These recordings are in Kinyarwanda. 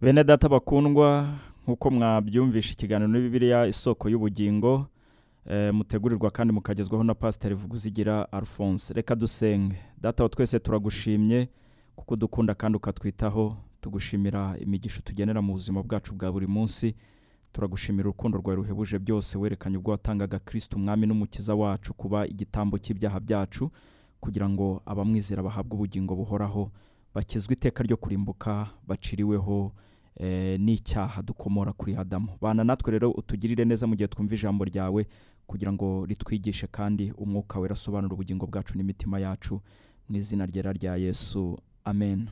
bene data bakundwa nk'uko mwabyumvishe ikiganiro muri bibiliya isoko y'ubugingo eh, mutegurirwa kandi mukagezwaho na pasiteri vuguzigira alphonse. Reka dusenge. Data twese turagushimye kuko udukunda kandi ukatwitaho tugushimira imigisha tugenera mu buzima bwacu bwa buri munsi. Turagushimira urukundo rwawe ruhebuje byose werekanye ubwo watangaga kirisiti umwami n'umukiza wacu kuba igitambo cy'ibyaha byacu kugira ngo abamwizera bahabwe ubugingo buhoraho bakizwe iteka ryo kurimbuka baciriweho eh, n'icyaha dukomora kuri adamu. Bana natwe rero utugirire neza mu gihe twumva ijambo ryawe kugira ngo ritwigishe kandi umwuka wera asobanura ubugingo bwacu n'imitima yacu mu izina ryera rya yesu. Amen.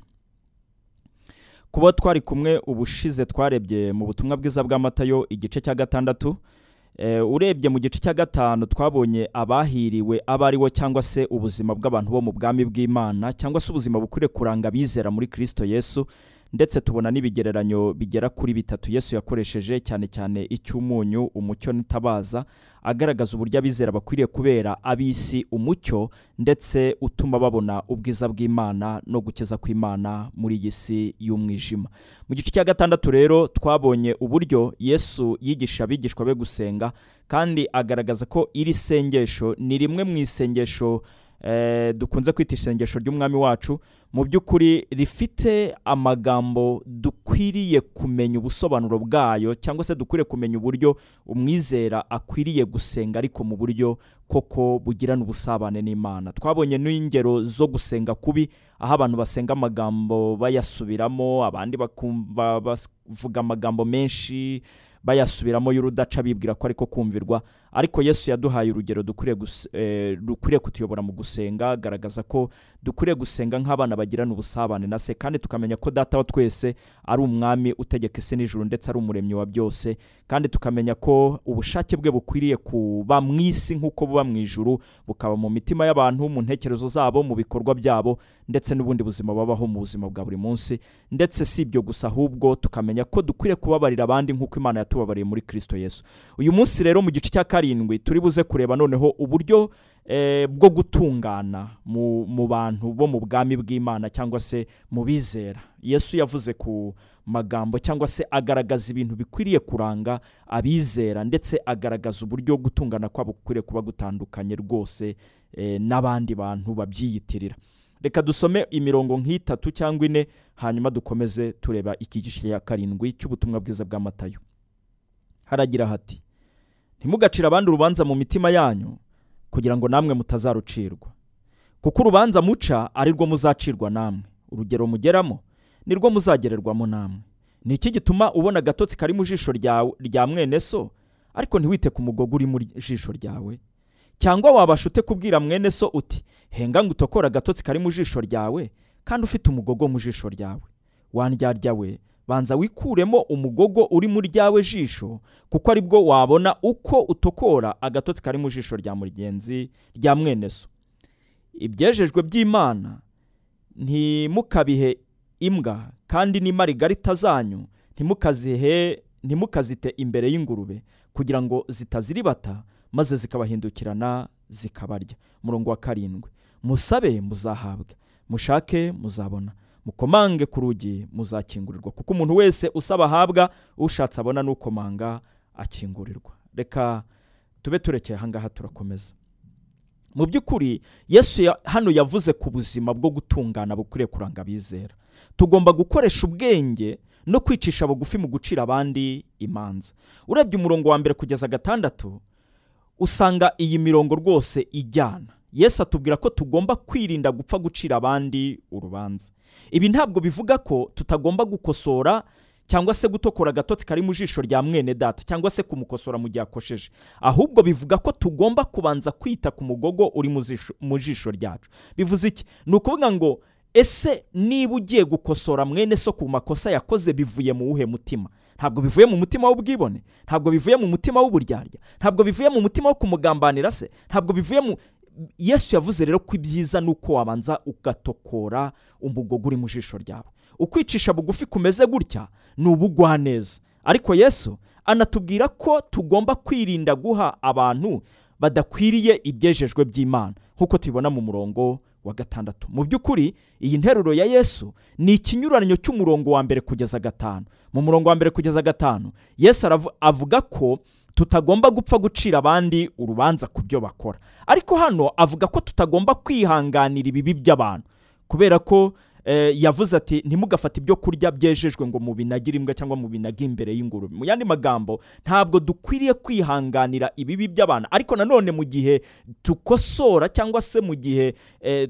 Kuba twari kumwe ubushize twarebye mu butumwa bwiza bw'amatayo igice cya gatandatu Eh, urebye mu gice cya gatanu twabonye abahiriwe abo ari bo cyangwa se ubuzima bw'abantu bo mu bwami bw'imana cyangwa se ubuzima bukwiriye kuranga abizera muri kirisito yesu ndetse tubona n'ibigereranyo bigera kuri bitatu. Yesu yakoresheje cyane cyane icy'umunyu umucyo n'itabaza agaragaza uburyo abizera bakwiriye kubera ab'isi umucyo ndetse utuma babona ubwiza bw'imana no gukiza kw'imana muri iyi si y'umwijima. Mu gice cya gatandatu rero twabonye uburyo yesu yigisha abigishwa be gusenga kandi agaragaza ko iri sengesho ni rimwe mu isengesho dukunze kwita isengesho ry'umwami wacu mu by'ukuri rifite amagambo dukwiriye kumenya ubusobanuro bwayo cyangwa se dukwiriye kumenya uburyo umwizera akwiriye gusenga ariko mu buryo koko bugirana ubusabane n'imana. Twabonye n'ingero zo gusenga kubi aho abantu basenga amagambo bayasubiramo abandi bakumva bavuga amagambo menshi bayasubiramo y'urudaca bibwira ko ariko kumvirwa ariko yesu yaduhaye urugero eh, dukwiriye kutuyobora mu gusenga agaragaza ko dukwiriye gusenga nk'abana bagirana ubusabane na se kandi tukamenya ko data wa twese ari umwami utegeka isi n'ijuru ndetse ari umuremyi wa byose kandi tukamenya ko ubushake bwe bukwiriye kuba mu isi nk'uko buba mu ijuru bukaba mu mitima y'abantu mu ntekerezo zabo mu bikorwa byabo ndetse n'ubundi buzima babaho mu buzima bwa buri munsi. Ndetse si ibyo gusa ahubwo tukamenya ko dukwiriye kubabarira abandi nk'uko imana yatubabariye muri kirisito yesu. Uyu munsi rero mu gice cya karindwi turi buze kureba noneho uburyo eh, bwo gutungana mu, bantu bo mu bwami bw'imana cyangwa se mu bizera. Yesu yavuze ku magambo cyangwa se agaragaza ibintu bikwiriye kuranga abizera ndetse agaragaza uburyo gutungana kwabo gukwiriye kuba gutandukanye rwose eh, n'abandi bantu babyiyitirira. Reka dusome imirongo nk'itatu cyangwa ine hanyuma dukomeze tureba iki gice cya karindwi cy'ubutumwa bwiza bw'amatayo haragira hati ntimugacire abandi urubanza mu mitima yanyu kugira ngo namwe mutazarucirwa. Kuko urubanza muca ari rwo muzacirwa namwe. Urugero mugeramo ni rwo muzagererwamo namwe. Ni iki gituma ubona agatotsi kari mu jisho rya mwene so ariko ntiwite ku mugogo uri mu jisho ryawe? Cyangwa wabasha ute kubwira mwene so uti henga ngo utokore agatotsi kari mu jisho ryawe kandi ufite umugogo mu jisho ryawe? Wandyarya we banza wikuremo umugogo uri mu ryawe jisho kuko ari bwo wabona uko utokora agatotsi kari mu jisho rya mugenzi rya mwene so. Ibyejejwe by'imana ntimukabihe imbwa kandi n'imarigarita zanyu ntimukazihe ntimukazite imbere y'ingurube kugira ngo zitaziribata maze zikabahindukirana zikabarya. Murongo wa karindwi. Musabe muzahabwa mushake muzabona. Mukomange ku rugi muzakingurirwa kuko umuntu wese usaba ahabwa ushatse abona n'ukomanga akingurirwa. Reka tube turekeye ahangaha turakomeza. Mu by'ukuri yesu hano yavuze ku buzima bwo gutungana bukwiriye kuranga abizera. Tugomba gukoresha ubwenge no kwicisha bugufi mu gucira abandi imanza. Urebye umurongo wa mbere kugeza gatandatu usanga iyi mirongo rwose ijyana. Yesu atubwira ko tugomba kwirinda gupfa gucira abandi urubanza. Ibi ntabwo bivuga ko tutagomba gukosora cyangwa se gutokora agatotsi kari mu jisho rya mwene data cyangwa se kumukosora mu gihe akosheje. Ahubwo bivuga ko tugomba kubanza kwita ku mugogo uri mu jisho ryacu. Bivuze iki? Ni ukuvuga ngo ese niba ugiye gukosora mwene so ku makosa yakoze bivuye mu wuhe mutima? Ntabwo bivuye mu mutima w'ubwibone ntabwo bivuye mu mutima w'uburyarya ntabwo bivuye mu mutima wo kumugambanira se ntabwo bivuye mu yesu yavuze rero ko ibyiza ni uko wabanza ugatokora umugogo uri mu jisho ryawe. Ukwicisha bugufi kumeze gutya ni ubugwaneza. Ariko yesu anatubwira ko tugomba kwirinda guha abantu badakwiriye ibyejejwe by'imana nk'uko tubibona mu murongo wa gatandatu. Mu by'ukuri iyi nteruro ya yesu ni ikinyuranyo cy'umurongo wa mbere kugeza gatanu. Mu murongo wa mbere kugeza gatanu yesu avuga ko tutagomba gupfa gucira abandi urubanza ku byo bakora. Ariko hano avuga ko tutagomba kwihanganira ibibi by'abantu. Kubera ko eh, yavuze ati ntimugafate ibyo kurya byejejwe ngo mubinagire imbwa cyangwa mubinage imbere y'ingurube. Mu yandi magambo ntabwo dukwiriye kwihanganira ibibi by'abantu. Ariko nanone mu gihe tukosora cyangwa se mu gihe eh,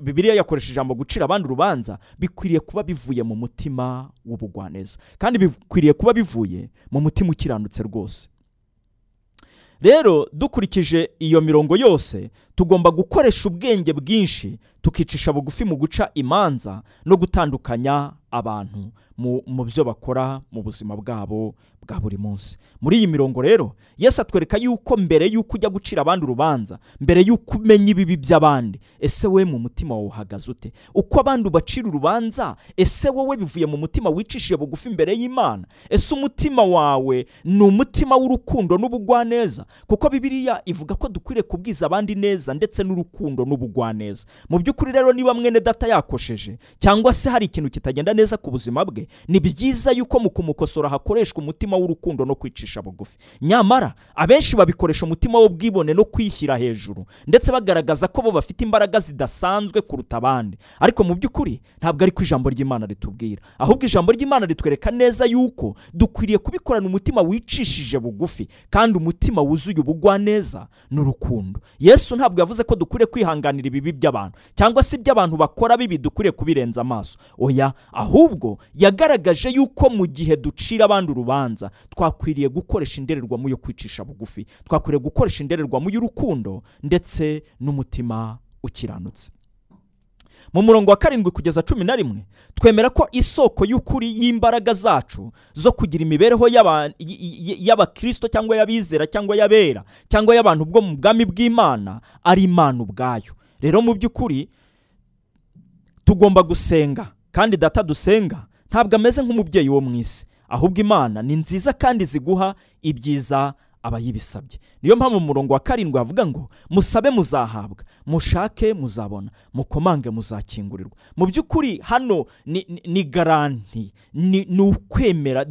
bibiliya yakoresha ijambo gucira abandi urubanza bikwiriye kuba bivuye mu mutima w'ubugwaneza. Kandi bikwiriye kuba bivuye mu mutima ukiranutse rwose. Rero dukurikije iyo mirongo yose tugomba gukoresha ubwenge bwinshi tukicisha bugufi mu guca imanza no gutandukanya abantu mu byo bakora mu buzima bwabo bwa buri munsi. Muri iyi mirongo rero yesu atwereka yuko mbere y'uko ujya gucira abandi urubanza mbere y'uko umenya ibibi by'abandi ese we mu mutima wawe uhagaze ute? Uko abandi ubacira urubanza ese wowe bivuye mu mutima wicishije bugufi imbere y'imana? Ese umutima wawe ni umutima w'urukundo n'ubugwaneza? Kuko bibiliya ivuga ko dukwiriye kubwiza abandi neza ndetse n'urukundo n'ubugwaneza. Mu by'ukuri rero niba mwene data yakosheje cyangwa se hari ikintu kitagenda neza ku buzima bwe ni byiza yuko mu kumukosora hakoreshwa umutima w'urukundo no kwicisha bugufi. Nyamara abenshi babikoresha umutima w'ubwibone no kwishyira hejuru ndetse bagaragaza ko bo bafite imbaraga zidasanzwe kuruta abandi. Ariko mu by'ukuri ntabwo ari ko ijambo ry'imana ritubwira. Ahubwo ijambo ry'imana ritwereka neza yuko dukwiriye kubikorana umutima wicishije bugufi kandi umutima wuzuye ubugwaneza n'urukundo. Yesu ntabwo yavuze ko dukwiriye kwihanganira ibibi by'abantu cyangwa se ibyo abantu bakora bibi dukwiriye kubirenza amaso. Oya ahubwo yagaragaje yuko mu gihe ducira abandi urubanza twakwiriye gukoresha indorerwamo yo kwicisha bugufi twakwiriye gukoresha indorerwamo y'urukundo ndetse n'umutima ukiranutse. Mu murongo wa karindwi kugeza cumi na rimwe twemera ko isoko y'ukuri y'imbaraga zacu zo kugira imibereho y'abakirisito cyangwa y'abizera cyangwa y'abera cyangwa y'abantu bwo mu bwami bw'imana ari imana ubwayo. Rero mu by'ukuri tugomba gusenga kandi data dusenga ntabwo ameze nk'umubyeyi wo mu isi ahubwo imana ni nziza kandi ziguha ibyiza abayibisabye niyo mpamvu mu murongo wa karindwi havuga ngo musabe muzahabwa mushake muzabona mukomange muzakingurirwa mu by'ukuri hano ni, ni, garanti ni, ukwemera.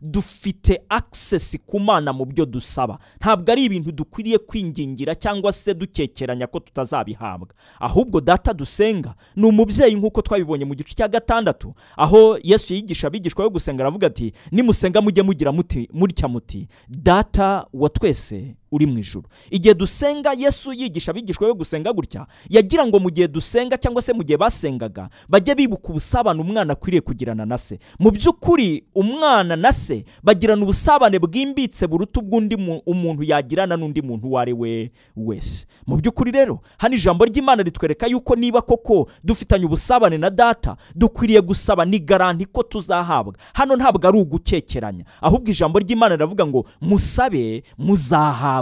Dufite access ku mana mu byo dusaba. Ntabwo ari ibintu dukwiriye kwingingira cyangwa se dukekeranya ko tutazabihabwa. Ahubwo data dusenga ni umubyeyi nk'uko twabibonye mu gice cya gatandatu aho yesu yigisha abigishwa yo gusenga aravuga ati nimusenga mujye mugira muti mutya muti. Data wa twese uri mu ijuru. Igihe dusenga yesu yigisha abigishwa be gusenga gutya yagira ngo mu gihe dusenga cyangwa se mu gihe basengaga bajye bibuka ubusabane umwana akwiriye kugirana na se. Mu by'ukuri umwana na se bagirana ubusabane bwimbitse buruta ubw'undi mu- umuntu yagirana n'undi muntu uwo ari we wese. Mu by'ukuri rero hano ijambo ry'imana ritwereka yuko niba koko dufitanye ubusabane na data dukwiriye gusaba ni garanti ko tuzahabwa. Hano ntabwo ari ugukekeranya ahubwo ijambo ry'imana riravuga ngo musabe muzahabwa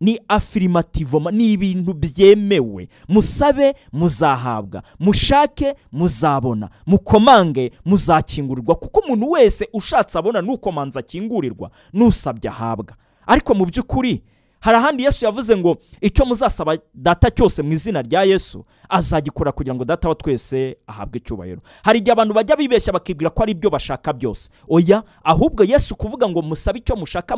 ni afirimativoma ni ibintu byemewe. Musabe muzahabwa. Mushake muzabona. Mukomange muzakingurirwa kuko umuntu wese ushatse abona n'ukomanza akingurirwa n'usabye ahabwa. Ariko mu by'ukuri hari ahandi yesu yavuze ngo icyo muzasaba data cyose mu izina rya yesu azagikora kugira ngo data wa twese ahabwe icyubahiro. Hari igihe abantu bajya bibeshya bakibwira ko ari ibyo bashaka byose. Oya ahubwo yesu kuvuga ngo musabe icyo mushaka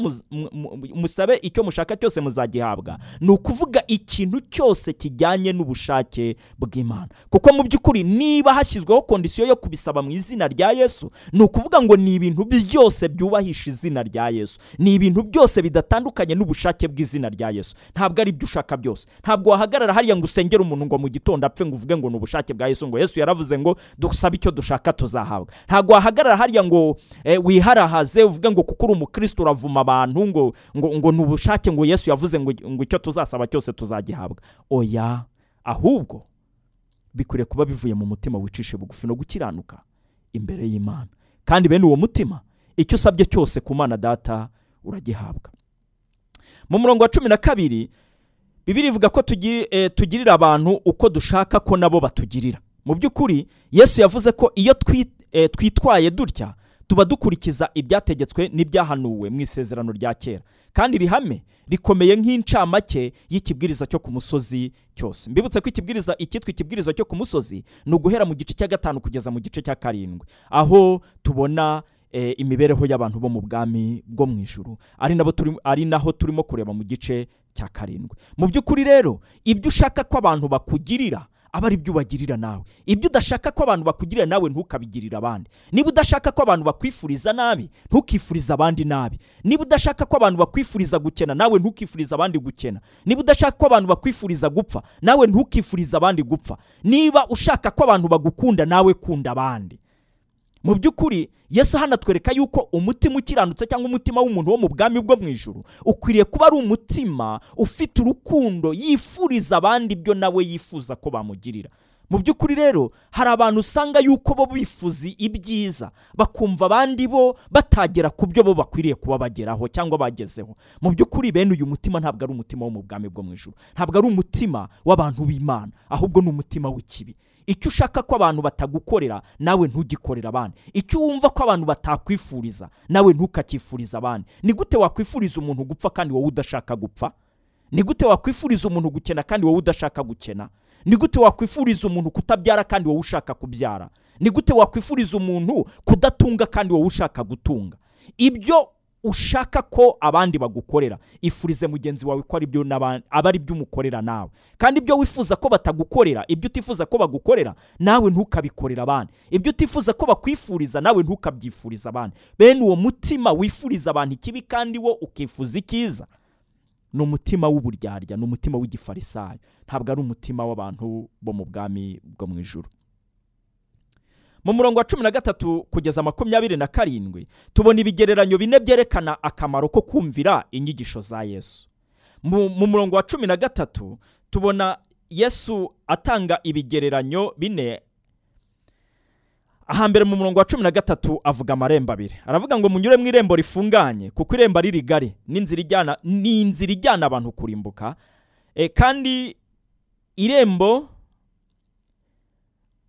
musabe icyo mushaka cyose muzagihabwa. Ni ukuvuga ikintu cyose kijyanye n'ubushake bw'imana. Kuko mu by'ukuri niba hashyizweho kondisiyo yo kubisaba mu izina rya yesu ni ukuvuga ngo ni ibintu byose byubahisha izina rya yesu. Ni ibintu byose bidatandukanye n'ubushake bw'izina rya yesu. Ntabwo ari ibyo ushaka byose. Ntabwo wahagarara hariya ngo usengere umuntu ngo mu gitondo apfe ngo uvuge ngo ni ubushake bwa yesu ngo yesu yaravuze ngo dusabe icyo dushaka tuzahabwa. Ntabwo wahagarara hariya ngo eh, wiharahaze uvuge ngo kuko uri umukristo uravuma abantu ngo ngo ni ubushake ngo yesu yavuze ngo icyo tuzasaba cyose tuzagihabwa. Oya ahubwo bikwiriye kuba bivuye mu mutima wicishe bugufi no gukiranuka imbere y'imana. Kandi bene uwo mutima icyo usabye cyose ku mana data uragihabwa. Mu murongo wa cumi na kabiri bibiri ivuga ko eh, tugirira abantu uko dushaka ko nabo batugirira. Mu by'ukuri yesu yavuze ko iyo eh, twitwaye dutya tuba dukurikiza ibyategetswe n'ibyahanuwe mu isezerano rya kera. Kandi iri hame rikomeye nk'incamake y'ikibwiriza cyo ku musozi cyose. Mbibutse ko ikibwiriza icyitwa ikibwiriza cyo ku musozi ni uguhera mu gice cya gatanu kugeza mu gice cya karindwi. Aho tubona imibereho y'abantu bo mu bwami bwo mu ijuru. Ari naho turimo kureba mu gice cya karindwi. Mu by'ukuri rero ibyo ushaka ko abantu bakugirira aba ari byo ubagirira nawe. Ibyo udashaka ko abantu bakugirira nawe ntukabigirire abandi. Niba udashaka ko abantu bakwifuriza nabi ntukifurize abandi nabi. Niba udashaka ko abantu bakwifuriza gukena nawe ntukifurize abandi gukena. Niba udashaka ko abantu bakwifuriza gupfa nawe ntukifurize abandi gupfa. Niba ushaka ko abantu bagukunda nawe kunda abandi. Mu by'ukuri yesu hano atwereka yuko umutima ukiranutse cyangwa umutima w'umuntu wo mu bwami bwo mu ijuru ukwiriye kuba ari umutima ufite urukundo yifuriza abandi ibyo nawe yifuza ko bamugirira. Mu by'ukuri rero hari abantu usanga yuko bo bifuza ibyiza bakumva abandi bo batagera ku byo bo bakwiriye kuba bageraho cyangwa bagezeho. Mu by'ukuri bene uyu mutima ntabwo ari umutima wo mu bwami bwo mu ijuru. Ntabwo ari umutima w'abantu b'imana ahubwo ni umutima w'ikibi. Icyo ushaka ko abantu batagukorera nawe ntugikorere abandi. Icyo wumva ko abantu batakwifuriza nawe ntukakifuriza abandi. Ni gute wakwifuriza umuntu gupfa kandi wowe udashaka gupfa? Ni gute wakwifuriza umuntu gukena kandi wowe udashaka gukena? Ni gute wakwifuriza umuntu kutabyara kandi wowe ushaka kubyara? Ni gute wakwifuriza umuntu kudatunga kandi wowe ushaka gutunga? Ibyo ushaka ko abandi bagukorera. Ifurize mugenzi wawe ko ari byo aba ari byo umukorera nawe. Kandi ibyo wifuza ko batagukorera ibyo utifuza ko bagukorera nawe ntukabikorera abandi. Ibyo utifuza ko bakwifuriza nawe ntukabyifuriza abandi. Bene uwo mutima wifuriza abantu ikibi kandi wo ukifuza icyiza ni umutima w'uburyarya ni umutima w'igifarisayo ntabwo ari umutima w'abantu bo mu bwami bwo mu ijuru. Mu murongo wa cumi na gatatu kugeza makumyabiri na karindwi tubona ibigereranyo bine byerekana akamaro ko kumvira inyigisho za yesu. Mu mu murongo wa cumi na gatatu tubona yesu atanga ibigereranyo bine. Ahambere mu murongo wa cumi na gatatu avuga amarembo abiri. Aravuga ngo munyure mu irembo rifunganye kuko irembo ari rigari. Ni inzira ijyana abantu kurimbuka. E, kandi irembo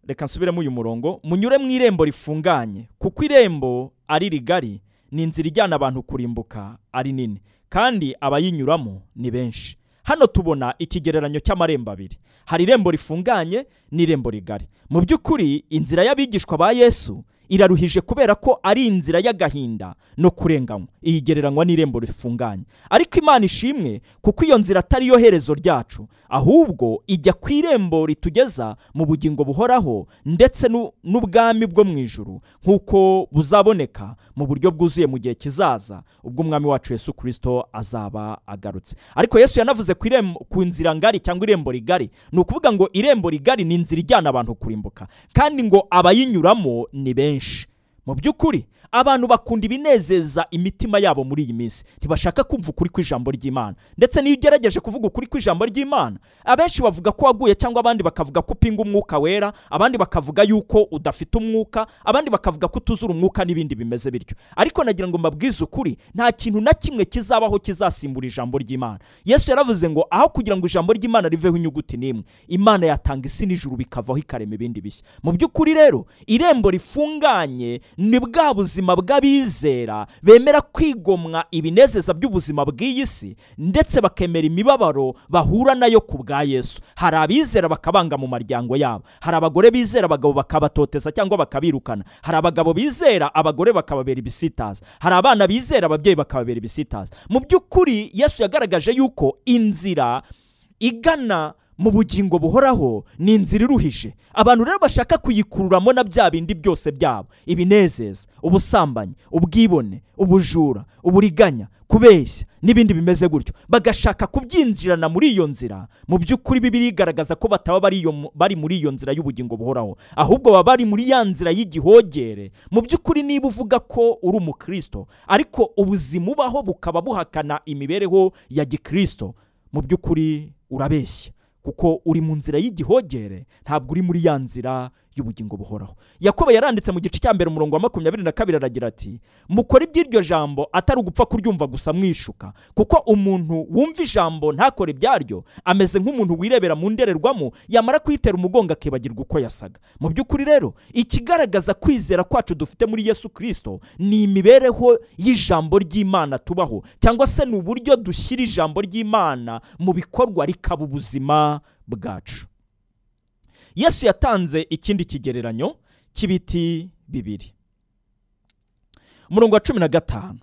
reka nsubiremo uyu murongo. Munyure mu irembo rifunganye kuko irembo ari rigari ni inzira ijyana abantu kurimbuka ari nini. Kandi abayinyuramo ni benshi. Hano tubona ikigereranyo cy'amarembo abiri. Hari irembo rifunganye n'irembo rigari. Mu by'ukuri inzira y'abigishwa ba yesu iraruhije kubera ko ari inzira y'agahinda no kurenganywa. Iyi gereranywa n'irembo rifunganye. Ariko imana ishimwe kuko iyo nzira atari yo herezo ryacu. Ahubwo ijya ku irembo ritugeza mu bugingo buhoraho ndetse n'u- n'ubwami bwo mu ijuru nk'uko buzaboneka mu buryo bwuzuye mu gihe kizaza ubwo umwami wacu yesu kirisito azaba agarutse. Ariko yesu yanavuze ku nzira ngari cyangwa irembo rigari. Ni ukuvuga ngo irembo rigari ni inzira ijyana abantu kurimbuka. Kandi ngo abayinyuramo ni benshi. Mu by'ukuri abantu bakunda ibinezeza imitima yabo muri iyi minsi. Ntibashaka kumva ukuri kw'ijambo ry'imana. Ndetse n'iyo ugerageje kuvuga ukuri kw'ijambo ry'imana abenshi bavuga ko waguye cyangwa abandi bakavuga ko upinga umwuka wera abandi bakavuga yuko udafite umwuka abandi bakavuga ko utuzura umwuka n'ibindi bimeze bityo. Ariko nagira ngo mbabwize ukuri nta kintu na kimwe kizabaho kizasimbura ijambo ry'imana. Yesu yaravuze ngo aho kugira ngo ijambo ry'imana riveho inyuguti n'imwe. Imana yatanga isi n'ijuru bikavaho ikarema ibindi bishya. Mu by'ukuri rero irembo rifunganye ni bwa buzima bw'abizera bemera kwigomwa ibinezeza by'ubuzima bw'iyi si ndetse bakemera imibabaro bahura na yo ku bwa yesu. Hari abizera bakabanga mu maryango yabo hari abagore bizera abagabo bakabatoteza cyangwa bakabirukana hari abagabo bizera abagore bakababera ibisitaza hari abana bizera ababyeyi bakababera ibisitaza. Mu by'ukuri yesu yagaragaje yuko inzira igana mu bugingo buhoraho ni inzira iruhije abantu rero bashaka kuyikururamo na bya bindi byose byabo. Ibinezeza ubusambanyi ubwibone ubujura uburiganya kubeshya n'ibindi bimeze gutyo. Bagashaka kubyinjirana muri iyo nzira. Mu by'ukuri bibiri igaragaza ko bataba bari muri iyo nzira y'ubugingo buhoraho. Ahubwo baba bari muri ya nzira y'igihogere. Mu by'ukuri niba uvuga ko uri umukristo ariko ubuzima ubaho bukaba buhakana imibereho ya gikristo mu by'ukuri urabeshya. Kuko uri mu nzira y'igihogere ntabwo uri muri ya nzira y'ubugingo buhoraho. Yakobo yaranditse mu gice cya mbere umurongo wa makumyabiri na kabiri aragira ati mukore iby'iryo jambo atari ugupfa kuryumva gusa mwishuka kuko umuntu wumva ijambo ntakore ibyaryo ameze nk'umuntu wirebera mu ndorerwamo yamara kuyitera umugongo akibagirwa uko yasaga. Mu by'ukuri rero ikigaragaza kwizera kwacu dufite muri yesu kirisito ni imibereho y'ijambo ry'imana tubaho cyangwa se ni uburyo dushyira ijambo ry'imana mu bikorwa rikaba ubuzima bwacu. Yesu yatanze ikindi kigereranyo cy'ibiti bibiri. Umurongo wa cumi na gatanu.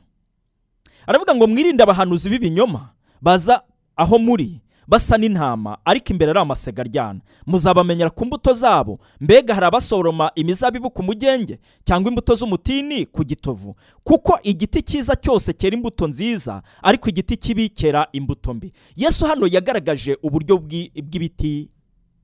Aravuga ngo mwirinde abahanuzi b'ibinyoma baza aho muri basa n'intama ariko imbere ari amasega aryana. Muzabamenyera ku mbuto zabo. Mbega hari abasoroma imizabibu ku mugenge cyangwa imbuto z'umutini ku gitovu? Kuko igiti cyiza cyose cyera imbuto nziza ariko igiti kibi cyera imbuto mbi. Yesu hano yagaragaje uburyo bw'ibiti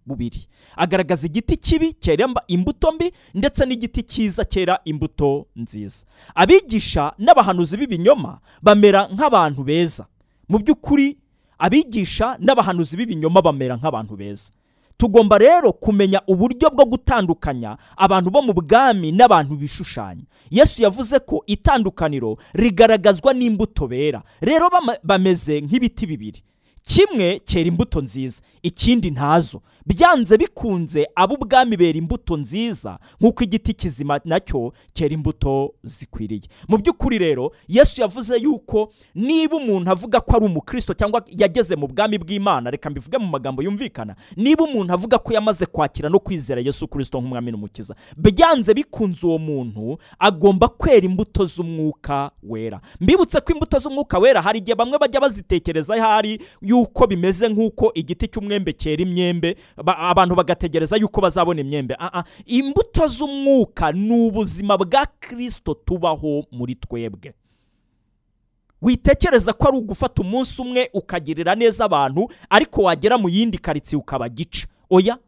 bubiri. Agaragaza igiti kibi cyera imbuto mbi ndetse n'igiti cyiza cyera imbuto nziza. Abigisha n'abahanuzi b'ibinyoma bamera nk'abantu beza. Mu by'ukuri abigisha n'abahanuzi b'ibinyoma bamera nk'abantu beza. Tugomba rero kumenya uburyo bwo gutandukanya abantu bo mu bwami n'abantu bishushanya. Yesu yavuze ko itandukaniro rigaragazwa n'imbuto bera. Rero bameze nk'ibiti bibiri. Kimwe cyera imbuto nziza ikindi ntazo. Byanze bikunze ab'ubwami bera imbuto nziza nk'uko igiti kizima na cyo cyera imbuto zikwiriye. Mu by'ukuri rero yesu yavuze yuko niba umuntu avuga ko ari umukristo cyangwa yageze mu bwami bw'imana reka mbivuge mu magambo yumvikana niba umuntu avuga ko yamaze kwakira no kwizera yesu kirisito nk'umwami n'umukiza byanze bikunze uwo muntu agomba kwera imbuto z'umwuka wera. Mbibutse ko imbuto z'umwuka wera hari igihe bamwe bajya bazitekereza ahari yuko bimeze nk'uko igiti cy'umwembe cyera imyembe abantu bagategereza yuko bazabona imyembe. Imbuto z'umwuka ni ubuzima bwa kirisito tubaho muri twebwe. Witekereza ko ari ugufata umunsi umwe ukagirira neza abantu ariko wagera mu yindi karitsiye ukaba gica oya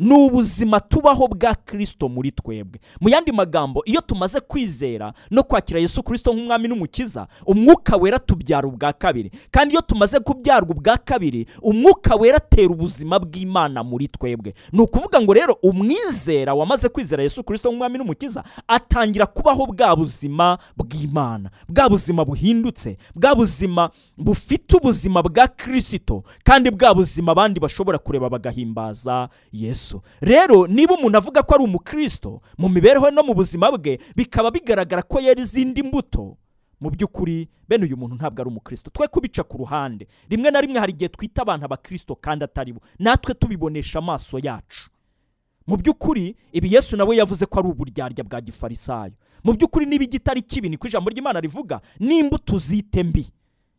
ni ubuzima tubaho bwa kirisito muri twebwe. Mu yandi magambo iyo tumaze kwizera no kwakira yesu kirisito nk'umwami n'umukiza umwuka wera tubyara ubwa kabiri. Kandi iyo tumaze kubyarwa ubwa kabiri umwuka wera atera ubuzima bw'imana muri twebwe. Ni ukuvuga ngo rero umwizera wamaze kwizera yesu kirisito nk'umwami n'umukiza atangira kubaho bwa buzima bw'imana. Bwa buzima buhindutse bwa buzima bufite ubuzima bwa kirisito kandi bwa buzima abandi bashobora kureba bagahimbaza yesu. Rero niba umuntu avuga ko ari umukristo mu mibereho no mu buzima bwe bikaba bigaragara ko yari izindi mbuto. Mu by'ukuri bene uyu muntu ntabwo ari umukristo. Twe kubica ku ruhande. Rimwe na rimwe hari igihe twita abantu abakristo kandi atari bo. Natwe tubibonesha amaso yacu. Mu by'ukuri ibi yesu nawe yavuze ko ari uburyarya bwa gifarisayo. Mu by'ukuri niba igitari kibi niko ijambo ry'imana rivuga n'imbuto uzite mbi.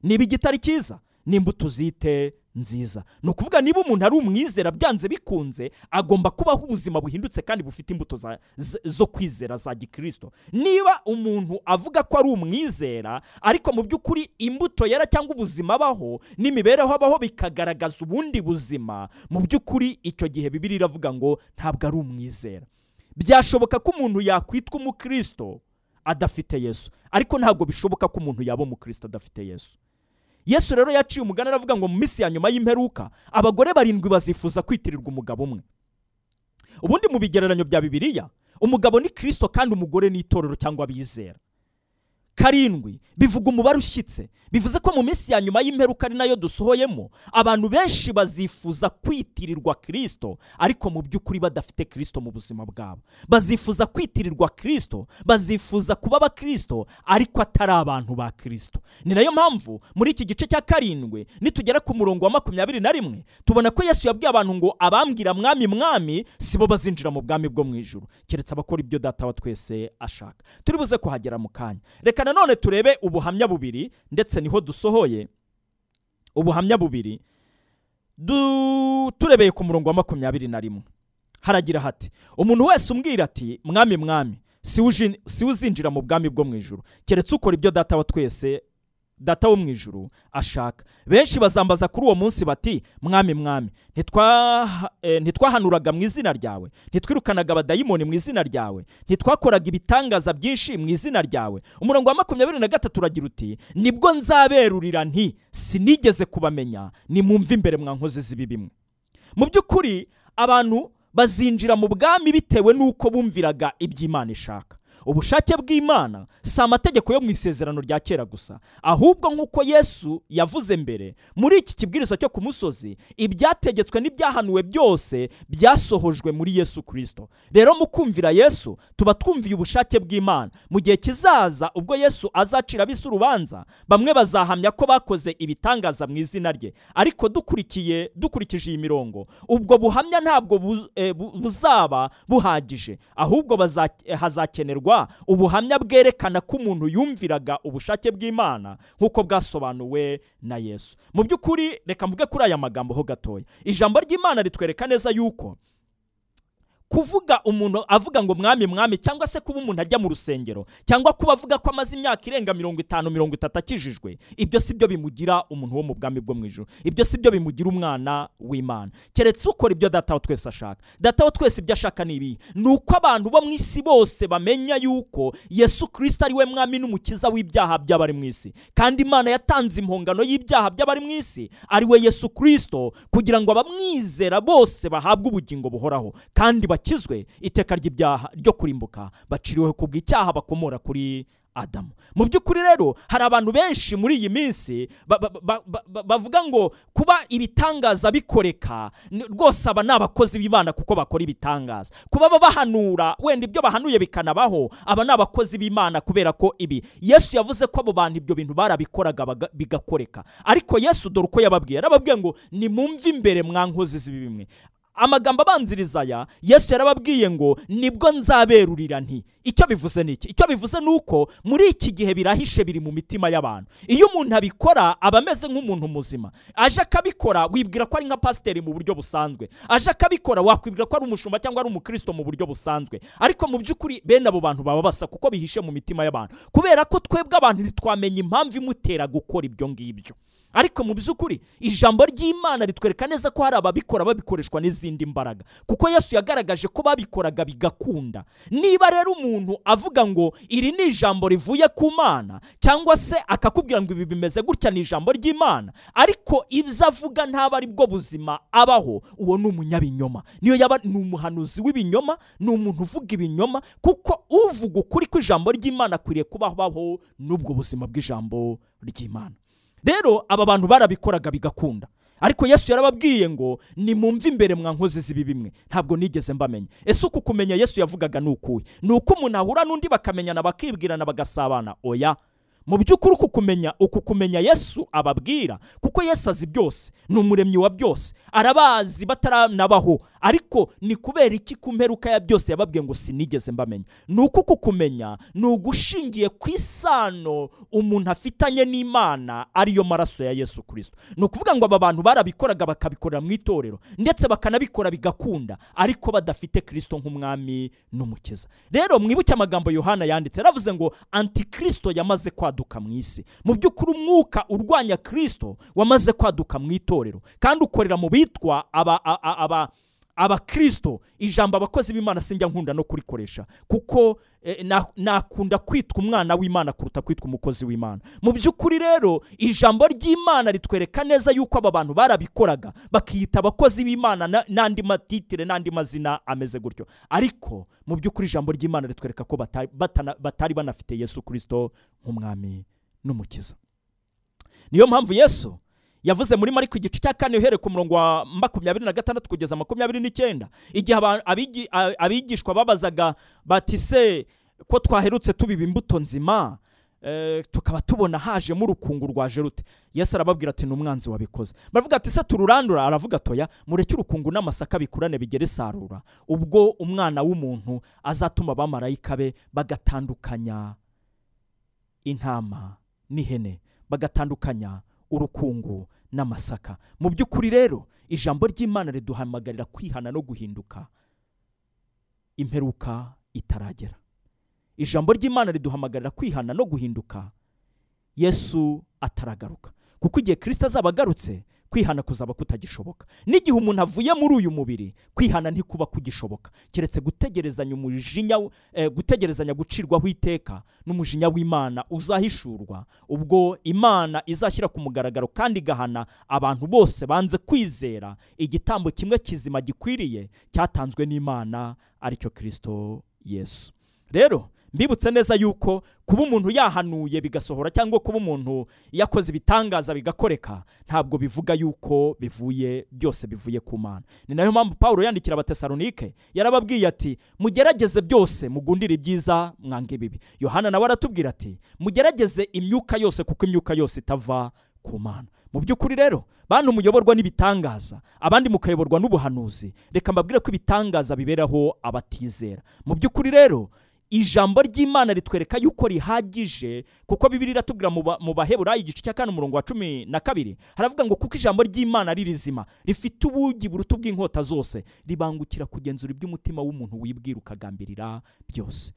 Niba igitari cyiza n'imbuto uzite nziza. Ni ukuvuga niba umuntu ari umwizera byanze bikunze agomba kubaho ubuzima buhindutse kandi bufite imbuto zo kwizera za gikirisito niba umuntu avuga ko ari umwizera ariko mu by'ukuri imbuto yera cyangwa ubuzima abaho n'imibereho abaho bikagaragaza ubundi buzima mu by'ukuri icyo gihe bibiri iravuga ngo ntabwo ari umwizera. Byashoboka ko umuntu yakwitwa umukristo adafite yesu ariko ntabwo bishoboka ko umuntu yaba umukristo adafite yesu. Yesu rero yaciye umugani aravuga ngo mu minsi ya nyuma y'imperuka abagore barindwi bazifuza kwitirirwa umugabo umwe. Ubundi mu bigereranyo bya bibiliya umugabo ni kirisito kandi umugore ni itorero cyangwa abizera. Karindwi bivuga umubare ushyitse. Bivuze ko mu minsi ya nyuma y'imperuka ari na yo dusohoyemo abantu benshi bazifuza kwitirirwa kirisito ariko mu by'ukuri badafite kirisito mu buzima bwabo. Bazifuza kwitirirwa kirisito bazifuza kuba abakirisito ariko atari abantu ba kirisito ni na yo mpamvu muri iki gice cya karindwi nitugera ku murongo wa makumyabiri na rimwe tubona ko yesu yabwiye abantu ngo abambwira mwami mwami si bo bazinjira mu bwami bwo mu ijuru. Keretse abakora ibyo data wa twese ashaka. Turi buze kuhagera mu kanya. Reka nanone turebe ubuhamya bubiri ndetse ni ho dusohoye. Ubuhamya bubiri. Turebeye ku murongo wa makumyabiri na rimwe. Haragira hati umuntu wese umbwira ati mwami mwami si uzinjira mu bwami bwo mu ijuru. Keretse ukora ibyo data wa twese data wo mu ijuru ashaka. Benshi bazambaza kuri uwo munsi bati mwami mwami ntitwahanuraga mu izina ryawe ntitwirukanaga abadayimoni mu izina ryawe ntitwakoraga ibitangaza byinshi mu izina ryawe. Umurongo wa makumyabiri na gatatu uragira uti ni bwo nzaberurira nti sinigeze kubamenya nimwumve imbere mwa nkozi z'ibi bimwe mu by'ukuri abantu bazinjira mu bwami bitewe n'uko bumviraga iby'imana ishaka. Ubushake bw'imana si amategeko yo mu isezerano rya kera gusa. Ahubwo nk'uko yesu yavuze mbere muri iki kibwiriza cyo ku musozi ibyategetswe n'ibyahanuwe byose byasohojwe muri yesu kirisito rero mu kumvira yesu tuba twumviye ubushake bw'imana. Mu gihe kizaza ubwo yesu azacira ab'isi urubanza bamwe bazahamya ko bakoze ibitangaza mu izina rye. Ariko dukurikiye dukurikije iyi mirongo ubwo buhamya ntabwo eh, bu- buzaba buhagije. Ahubwo baza- hazakenerwa ubuhamya bwerekana ko umuntu yumviraga ubushake bw'imana nk'uko bwasobanuwe na yesu. Mu by'ukuri reka mvuge kuri aya magambo ho gatoya. Ijambo ry'imana ritwereka neza yuko kuvuga umuntu avuga ngo mwami mwami cyangwa se kuba umuntu ajya mu rusengero cyangwa kuba avuga ko amaze imyaka irenga mirongo itanu mirongo itatu akijijwe ibyo si byo bimugira umuntu wo mu bwami bwo mu ijoro ibyo si byo bimugira umwana w'imana. Keretse ukora ibyo data wa twese ashaka. Data wa twese ibyo ashaka ni ibi. Ni uko abantu bo mu isi bose bamenya yuko yesu kirisita ari we mwami n'umukiza w'ibyaha by'abari mu isi. Kandi imana yatanze impongano y'ibyaha by'abari mu isi. Ari we yesu kirisito kugira ngo abamwizera bose bahabwe ubugingo buhoraho. Kandi bakizwe iteka ry'ibyaha ryo kurimbuka baciriweho ku bw'icyaha bakomora kuri adamu. Mu by'ukuri rero hari abantu benshi muri iyi minsi ba- ba- ba- ba- ba- bavuga ngo kuba ibitangaza bikoreka rwose aba ni abakozi b'imana kuko bakora ibitangaza. Kuba baba bahanura wenda ibyo bahanuye bikanabaho aba ni abakozi b'imana kubera ko ibi. Yesu yavuze ko abo bantu ibyo bintu barabikoraga bigakoreka. Ariko yesu dore uko yababwiye. Yarababwiye ngo nimumve imbere mwa nkozi z'ibi bimwe. Amagambo abanziriza aya yesu yarababwiye ngo ni bwo nzaberurira nti. Icyo bivuze ni iki? Icyo bivuze ni uko muri iki gihe birahishe biri mu mitima y'abantu. Iyo umuntu abikora aba ameze nk'umuntu muzima. Aje akabikora wibwira ko ari nka pasiteri mu buryo busanzwe. Aje akabikora wakwibwira ko ari umushumba cyangwa ari umukristo mu buryo busanzwe. Ariko mu by'ukuri bene abo bantu baba basa kuko bihishe mu mitima y'abantu. Kubera ko twebwe abantu ntitwamenya impamvu imutera gukora ibyo ngibyo. Ariko mu by'ukuri ijambo ry'imana ritwereka neza ko hari ababikora babikoreshwa n'izindi mbaraga. Kuko yesu yagaragaje ko babikoraga bigakunda. Niba rero umuntu avuga ngo iri ni ijambo rivuye ku mana cyangwa se akakubwira ngo ibi bimeze gutya ni ijambo ry'imana ariko ibyo avuga ntaba ari bwo buzima abaho uwo ni umunyabinyoma. Niyo yaba ni umuhanuzi w'ibinyoma ni umuntu uvuga ibinyoma kuko uvuga ukuri kw'ijambo ry'imana akwiriye kubaho n'ubwo buzima bw'ijambo ry'imana. Rero aba bantu barabikoraga bigakunda. Ariko yesu yarababwiye ngo nimumve imbere mwa nkozi z'ibi bimwe. Ntabwo nigeze mbamenya. Ese uku kumenya yesu yavugaga ni ukuhe? Ni uko umuntu ahura n'undi bakamenyana bakibwirana bagasabana. Oya. Mu by'ukuri uku kumenya uku kumenya yesu ababwira kuko yesu azi byose ni umuremyi wa byose arabazi bataranabaho ariko ni kubera iki ku mperuka ya byose yababwiye ngo sinigeze mbamenya? Ni uku kumenya ni ugushingiye ku isano umuntu afitanye n'imana ariyo maraso ya yesu kirisito ni ukuvuga ngo aba bantu barabikoraga bakabikorera mu itorero ndetse bakanabikora bigakunda ariko badafite kirisito nk'umwami n'umukiza. Rero mwibuke amagambo yohana yanditse yaravuze ngo antikirisito yamaze kwaduka mu isi. Mu by'ukuri umwuka urwanya kirisito wamaze kwaduka mu itorero. Kandi ukorera mu bitwa aba aba aba abakirisito ijambo abakozi b'imana sinjya nkunda no kurikoresha kuko eh, na- nakunda kwitwa umwana w'imana kuruta kwitwa umukozi w'imana. Mu by'ukuri rero ijambo ry'imana ritwereka neza yuko aba bantu barabikoraga bakiyita abakozi b'imana na- n'andi matitire n'andi mazina ameze gutyo. Ariko mu by'ukuri ijambo ry'imana ritwereka ko batari banafite yesu kirisito nk'umwami n'umukiza. Niyo mpamvu yesu yavuze muri mariko igice cya kane uhereye ku murongo wa makumyabiri na gatandatu kugeza makumyabiri n'icyenda. Igihe abigishwa babazaga bati se ko twaherutse tubiba imbuto nzima? Eh, tukaba tubona hajemo urukungu rwaje rute yesu arababwira ati ni umwanzi wabikoze. Baravuga ati se tururandura? Aravuga atoya mureke urukungu n'amasaka bikurane bigere isarura. Ubwo umwana w'umuntu azatuma abamarayika be bagatandukanya intama n'ihene bagatandukanya urukungu n'amasaka. Mu by'ukuri rero ijambo ry'imana riduhamagarira kwihana no guhinduka. Imperuka itaragera. Ijambo ry'imana riduhamagarira kwihana no guhinduka. Yesu ataragaruka. Kuko igihe kirisita azaba agarutse kwihana kuzaba kutagishoboka. N'igihe umuntu avuye muri uyu mubiri kwihana ntikuba kugishoboka. Keretse gutegerezanya umujinya eh, gutegerezanya gucirwaho iteka n'umujinya w'imana uzahishurwa ubwo imana izashyira ku mugaragaro kandi igahana abantu bose banze kwizera igitambo kimwe kizima gikwiriye cyatanzwe n'imana ari cyo kirisito yesu. Rero mbibutse neza yuko kuba umuntu yahanuye bigasohora cyangwa kuba umuntu yakoze ibitangaza bigakoreka ntabwo bivuga yuko bivuye byose bivuye ku mana. Ni na yo mpamvu paul yandikira abatesalonike yarababwiye ati mugerageze byose mugundire ibyiza mwange ibibi yohana nawe aratubwira ati mugerageze imyuka yose kuko imyuka yose itava ku mana. Mu by'ukuri rero bantu muyoborwa n'ibitangaza abandi mukayoborwa n'ubuhanuzi reka mbabwire ko ibitangaza biberaho abatizera. Mu by'ukuri rero ijambo ry'imana ritwereka yuko rihagije kuko bibiri iratubwira mu ba- mu baheburayi igice cya kane umurongo wa cumi na kabiri haravuga ngo kuko ijambo ry'imana ari rizima rifite ubugi buruta ubw'inkota zose ribangukira kugenzura iby'umutima w'umuntu wibwira ukagambirira byose.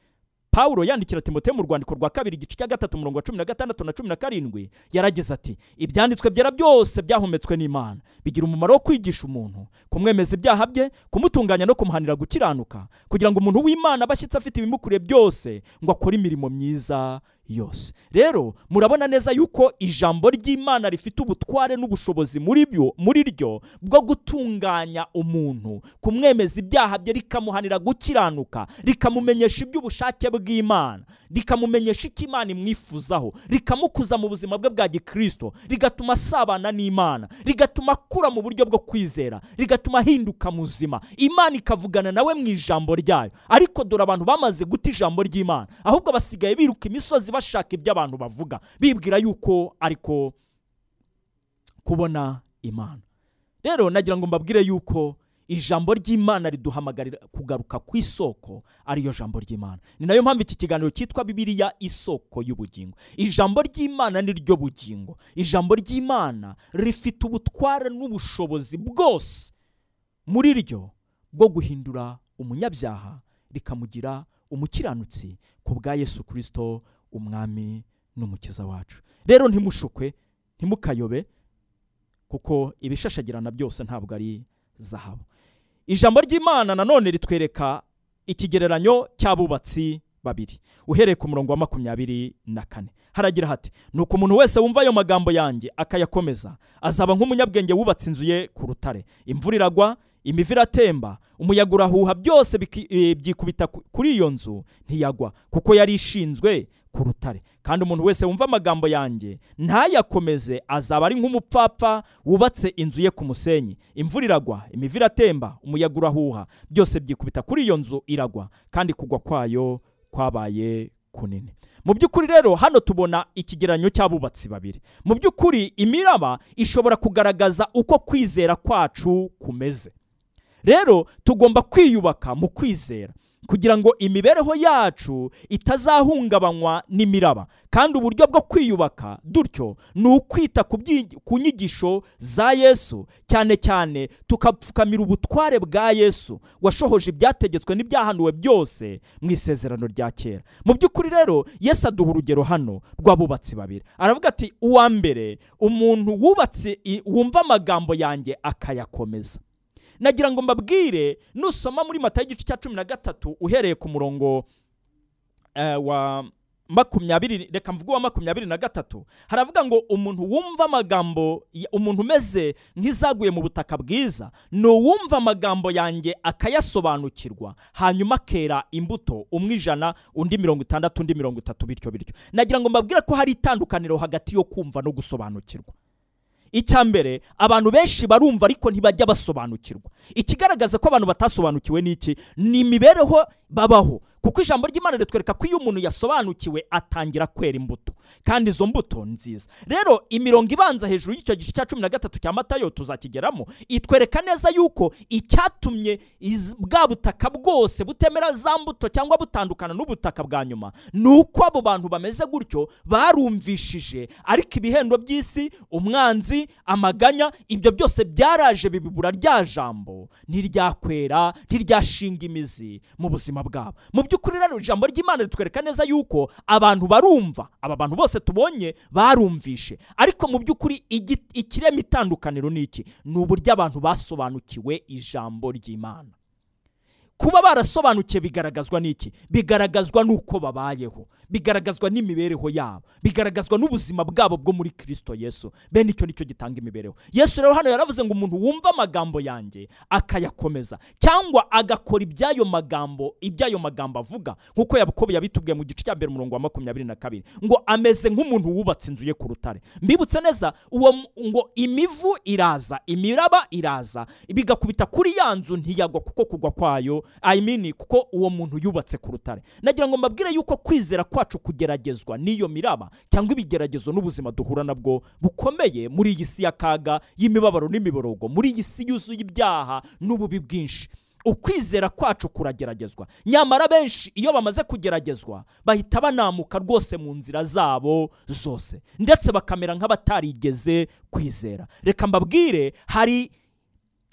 Pawulo yandikira timoteyo mu rwandiko rwa kabiri igice cya gatatu umurongo wa cumi na gatandatu na cumi na karindwi yaragize ati ibyanditswe byera byose byahumetswe n'imana. Bigira umumaro wo kwigisha umuntu kumwemeza ibyaha bye kumutunganya no kumuhanira gukiranuka kugira ngo umuntu w'imana abashyitsi afite ibimukuriye byose ngo akore imirimo myiza. Yose. Rero murabona neza yuko ijambo ry'imana rifite ubutware n'ubushobozi muri byo muri ryo bwo gutunganya umuntu. Kumwemeza ibyaha bye rikamuhanira gukiranuka rikamumenyesha iby'ubushake bw'imana. Rikamumenyesha icyo imana imwifuzaho. Rikamukuza mu buzima bwe bwa gikristo. Rigatuma asabana n'imana. Rigatuma akura mu buryo bwo kwizera. Rigatuma ahinduka muzima. Imana ikavugana nawe mu ijambo ryayo. Ariko dore abantu bamaze guta ijambo ry'imana. Ahubwo basigaye biruka imisozi bashaka ibyo abantu bavuga bibwira yuko ariko kubona imana. Rero nagira ngo mbabwire yuko ijambo ry'imana riduhamagarira kugaruka ku isoko ariyo jambo ry'imana. Ni na yo mpamvu iki kiganiro cyitwa bibiliya isoko y'ubugingo. Ijambo ry'imana ni ryo bugingo. Ijambo ry'imana rifite ubutware n'ubushobozi bwose. Muri ryo bwo guhindura umunyabyaha rikamugira umukiranutsi ku bwa yesu kirisito umwami n'umukiza wacu. Rero ntimushukwe ntimukayobe kuko ibishashagirana byose ntabwo ari zahabu. Ijambo ry'imana nanone ritwereka ikigereranyo cy'abubatsi babiri. Uhereye ku murongo wa makumyabiri na kane. Haragira hati nuko umuntu wese wumva ayo magambo yanjye akayakomeza azaba nk'umunyabwenge wubatse inzu ye ku rutare. Imvura iragwa imivu iratemba umuyaga urahuha byose eh, byikubita ku- kuri iyo nzu ntiyagwa kuko yari ishinzwe ku rutare. Kandi umuntu wese wumva amagambo yanjye ntayakomeze azaba ari nk'umupfapfa wubatse inzu ye ku musenyi. Imvura iragwa imivu iratemba umuyaga urahuha byose byikubita kuri iyo nzu iragwa kandi kugwa kwayo kwabaye kunini. Mu by'ukuri rero hano tubona ikigereranyo cy'abubatsi babiri. Mu by'ukuri imiraba ishobora kugaragaza uko kwizera kwacu kumeze. Rero tugomba kwiyubaka mu kwizera. Kugira ngo imibereho yacu itazahungabanywa n'imiraba. Kandi uburyo bwo kwiyubaka dutyo ni ukwita ku nyigisho za yesu. Cyane cyane tukapfukamira ubutware bwa yesu washohoje ibyategetswe n'ibyahanuwe byose mu isezerano rya kera. Mu by'ukuri rero yesu aduha urugero hano rw'abubatsi babiri. Aravuga ati uwa mbere umuntu wubatse wumva amagambo yanjye akayakomeza. Nagira ngo mbabwire nusoma muri mata y'igice cya cumi na gatatu uhereye ku murongo eh, wa makumyabiri reka mvuge uwa makumyabiri na gatatu. Haravuga ngo umuntu wumva amagambo umuntu umeze nk'izaguye mu butaka bwiza ni uwumva amagambo yanjye akayasobanukirwa hanyuma akera imbuto umwe ijana undi mirongo itandatu undi mirongo itatu bityo bityo. Nagira ngo mbabwire ko hari itandukaniro hagati yo kumva no gusobanukirwa. Icya mbere abantu benshi barumva ariko ntibajya basobanukirwa. Ikigaragaza ko abantu batasobanukiwe ni iki? Ni imibereho babaho. Kuko ijambo ry'imana ritwereka ko iyo umuntu yasobanukiwe atangira kwera imbuto. Kandi izo mbuto nziza. Rero imirongo ibanza hejuru y'icyo gice cya cumi na gatatu cya matayo tuzakigeramo itwereka neza yuko icyatumye bwa butaka bwose butemera za mbuto cyangwa butandukana n'ubutaka bwa nyuma ni uko abo bantu bameze gutyo barumvishije. Ariko ibihendo by'isi umwanzi amaganya ibyo byose byaraje bibibura rya jambo. Ntiryakwera ntiryashinga imizi mu buzima bwabo. Mu by'ukuri rero ijambo ry'imana ritwereka neza yuko abantu barumva. Aba bantu bose tubonye barumvishe. Ariko mu by'ukuri ikirema itandukaniro ni iki? Ni uburyo abantu basobanukiwe ijambo ry'imana. Kuba barasobanukiwe bigaragazwa n'iki bigaragazwa n'uko babayeho. Bigaragazwa n'imibereho yabo bigaragazwa n'ubuzima bwabo bwo muri kirisito yesu. Bene icyo ni cyo gitanga imibereho. Yesu rero hano yaravuze ngo umuntu wumva amagambo yanjye akayakomeza cyangwa agakora iby'ayo magambo iby'ayo magambo avuga nk'uko yakobo yabitubwiye mu gice cya mbere umurongo wa makumyabiri na kabiri ngo ameze nk'umuntu wubatse inzu ye ku rutare. Mbibutse neza uwo ngo imivu iraza imiraba iraza bigakubita kuri ya nzu ntiyagwa kuko kugwa kwayo I mean kuko uwo muntu yubatse ku rutare. Nagira ngo mbabwire yuko kwizera kwacu kugeragezwa n'iyo miraba cyangwa ibigeragezo n'ubuzima duhura nabwo bukomeye muri iyi si y'akaga y'imibabaro n'imiborogo muri iyi si yuzuye ibyaha n'ububi bwinshi. Ukwizera kwacu kurageragezwa. Nyamara benshi iyo bamaze kugeragezwa bahita banamuka rwose mu nzira zabo zose. Ndetse bakamera nk'abatarigeze kwizera. Reka mbabwire hari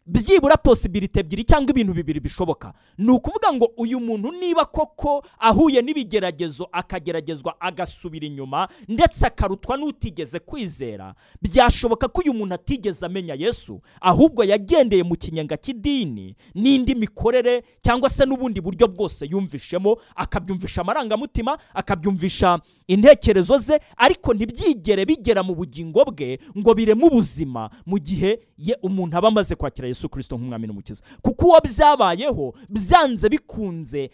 byibura posibilite ebyiri cyangwa ibintu bibiri bishoboka. Ni ukuvuga ngo uyu muntu niba koko ahuye n'ibigeragezo akageragezwa agasubira inyuma ndetse akarutwa n'utigeze kwizera byashoboka ko uyu muntu atigeze amenya yesu ahubwo yagendeye mu kinyenga cy'idini n'indi mikorere cyangwa se n'ubundi buryo bwose yumvishemo akabyumvisha amarangamutima akabyumvisha intekerezo ze ariko ntibyigere bigera mu bugingo bwe ngo bireme ubuzima mu gihe ye umuntu aba amaze kwakira yesu kirisito nk'umwami n'umukiza kuko uwo byabayeho byanze bikunze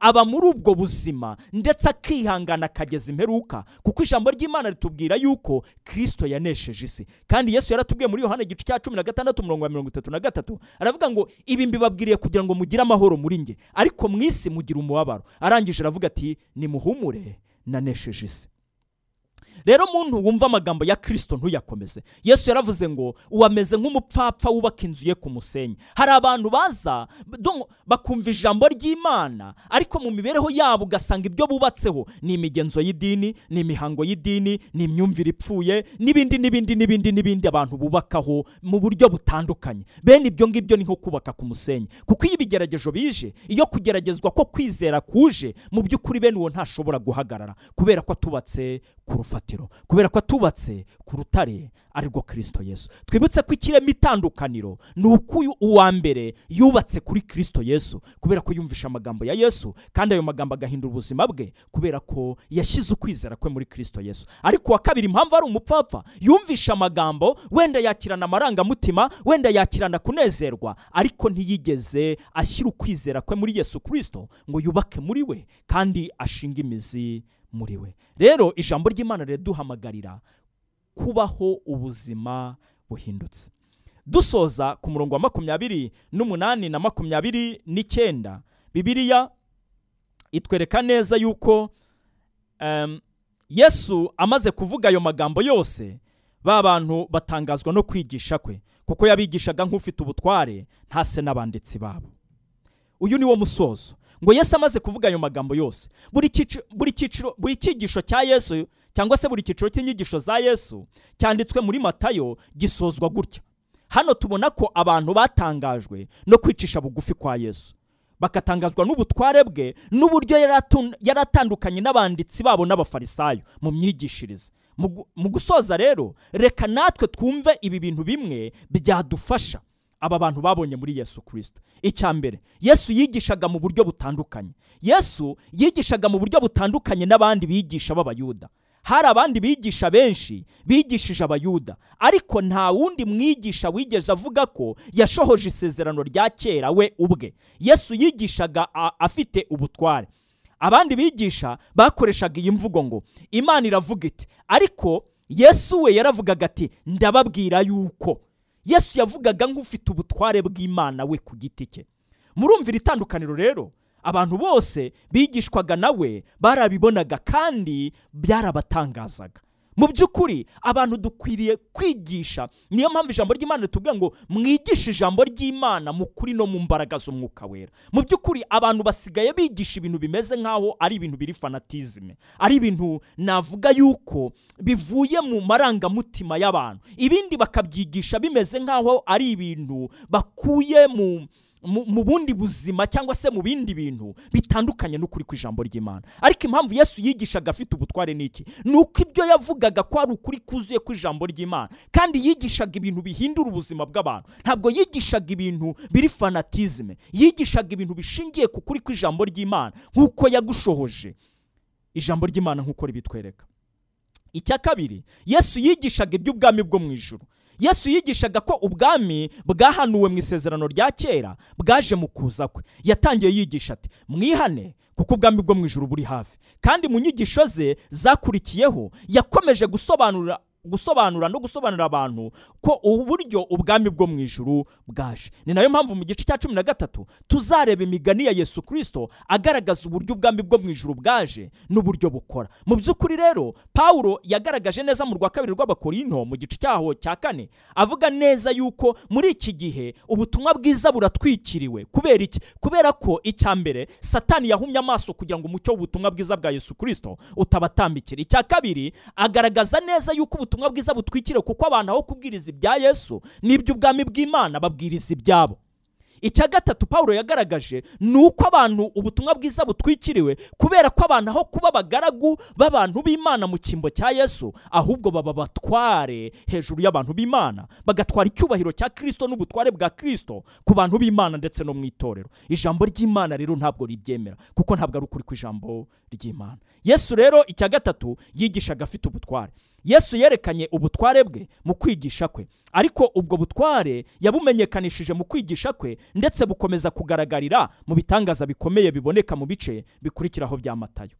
aba muri ubwo buzima ndetse akihangana akageza imperuka. Kuko ijambo ry'imana ritubwira yuko kirisito yanesheje isi. Kandi yesu yaratubwiye muri yohana igice cya cumi na gatandatu umurongo mirongo itatu na gatatu aravuga ngo ibi mbibabwiriye kugira ngo mugire amahoro muri nge ariko mu isi mugira umubabaro. Arangije aravuga ati nimuhumure nanesheje isi. Rero muntu wumva amagambo ya kirisito ntuyakomeze. Yesu yaravuze ngo uwameze nk'umupfapfa wubaka inzu ye ku musenyi. Hari abantu baza bakumva ijambo ry'imana ariko mu mibereho yabo ugasanga ibyo bubatseho ni imigenzo y'idini ni imihango y'idini ni imyumvire ipfuye n'ibindi n'ibindi n'ibindi n'ibindi abantu bubakaho mu buryo butandukanye. Bene ibyo ngibyo ni nko kubaka ku musenyi. Kuko iyo ibigeragezo bije iyo kugeragezwa ko kwizera kuje mu by'ukuri bene uwo ntashobora guhagarara kubera ko atubatse ku rufatiro. Kubera ko atubatse ku rutare arirwo kirisito yesu. Twibutse ko ikirema itandukaniro ni uko uwa mbere yubatse kuri kirisito yesu kubera ko yumvisha amagambo ya yesu kandi ayo magambo agahindura ubuzima bwe kubera ko yashyize ukwizera kwe muri kirisito yesu. Ariko uwa kabiri impamvu ari umupfapfa yumvisha amagambo wenda yakirana amarangamutima wenda yakirana kunezerwa ariko ntiyigeze ashyira ukwizera kwe muri yesu kirisito ngo yubake muri we kandi ashinge imizi muri we. Rero ijambo ry'imana riduhamagarira kubaho ubuzima buhindutse. Dusoza ku murongo wa makumyabiri n'umunani na makumyabiri n'icyenda. Bibiliya itwereka neza yuko yesu amaze kuvuga ayo magambo yose ba bantu batangazwa no kwigisha kwe. Kuko yabigishaga nk'ufite ubutware ntase n'abanditsi babo. Uyu ni wo musozo. Ngo yesu amaze kuvuga ayo magambo yose. Buri cyiciro buri cyigisho cya yesu cyangwa se buri cyiciro cy'inyigisho za yesu cyanditswe muri matayo gisozwa gutya. Hano tubona ko abantu batangajwe no kwicisha bugufi kwa yesu. Bakatangazwa n'ubutware bwe n'uburyo yari atandukanye n'abanditsi babo n'abafarisayo mu myigishirize. Mu gusoza rero reka natwe twumve ibi bintu bimwe byadufasha. Aba bantu babonye muri yesu kirisito icya mbere yesu yigishaga mu buryo butandukanye. Yesu yigishaga mu buryo butandukanye n'abandi bigisha b'abayuda. Hari abandi bigisha benshi bigishije abayuda. Ariko nta wundi mwigisha wigeze avuga ko yashohoje isezerano rya kera we ubwe. Yesu yigishaga afite ubutware. Abandi bigisha bakoreshaga iyi mvugo ngo imana iravuga iti. Ariko yesu we yaravugaga ati ndababwira yuko. Yesu yavugaga nk'ufite ubutware bw'imana we ku giti cye. Murumvira itandukaniro rero? Abantu bose bigishwaga nawe barabibonaga kandi byarabatangazaga. Mu by'ukuri abantu dukwiriye kwigisha. Niyo mpamvu ijambo ry'imana ritubwira ngo mwigishe ijambo ry'imana mu kuri no mu mbaraga z'umwuka wera. Mu by'ukuri abantu basigaye bigisha ibintu bimeze nk'aho ari ibintu biri fanatizime. Ari ibintu navuga yuko bivuye mu marangamutima y'abantu. Ibindi bakabyigisha bimeze nk'aho ari ibintu bakuye mu mu bundi buzima cyangwa se mu bindi bintu bitandukanye n'ukuri kw'ijambo ry'imana. Ariko impamvu yesu yigishaga afite ubutware ni iki? Ni uko ibyo yavugaga ko ari ukuri kuzuye kw'ijambo ry'imana. Kandi yigishaga ibintu bihindura ubuzima bw'abantu. Ntabwo yigishaga ibintu biri fanatizme yigishaga ibintu bishingiye ku kuri kw'ijambo ry'imana nk'uko yagushohoje ijambo ry'imana nk'uko ribitwereka icya kabiri yesu yigishaga iby'ubwami bwo mu ijuru. Yesu yigishaga ko ubwami bwahanuwe mu isezerano rya kera bwaje mu kuza kwe. Yatangiye yigisha ati mwihane kuko ubwami bwo mu ijuru buri hafi. Kandi mu nyigisho ze zakurikiyeho yakomeje gusobanurira gusobanura no gusobanurira abantu ko uburyo ubwami bwo mu ijuru bwaje. Ni na yo mpamvu mu gice cya cumi na gatatu tuzareba imigani ya yesu kirisito agaragaza uburyo ubwami bwo mu ijuru bwaje n'uburyo bukora. Mu by'ukuri rero pawulo yagaragaje neza mu rwa kabiri rw'abakorinto mu gice cyaho cya kane avuga neza yuko muri iki gihe ubutumwa bwiza buratwikiriwe. Kubera iki? Kubera ko icya mbere satani yahumye amaso kugira ngo umucyo w'ubutumwa bwiza bwa yesu kirisito utabatambikira. Icya kabiri agaragaza neza yuko ubutumwa bwiza butwikiriwe kuko abantu aho kubwiriza ibya yesu n'iby'ubwami bw'imana babwiriza ibyabo. Icya gatatu paul yagaragaje ni uko abantu ubutumwa bwiza butwikiriwe kubera ko abantu aho kuba abagaragu b'abantu b'imana mu cyimbo cya yesu ahubwo baba batware hejuru y'abantu b'imana. Bagatwara icyubahiro cya kirisito n'ubutware bwa kirisito ku bantu b'imana ndetse no mu itorero. Ijambo ry'imana rero ntabwo ribyemera kuko ntabwo ari ukuri kw'ijambo ry'imana. Yesu rero icya gatatu yigishaga afite ubutware. Yesu yerekanye ubutware bwe mu kwigisha kwe. Ariko ubwo butware yabumenyekanishije mu kwigisha kwe ndetse bukomeza kugaragarira mu bitangaza bikomeye biboneka mu bice bikurikiraho bya matayo.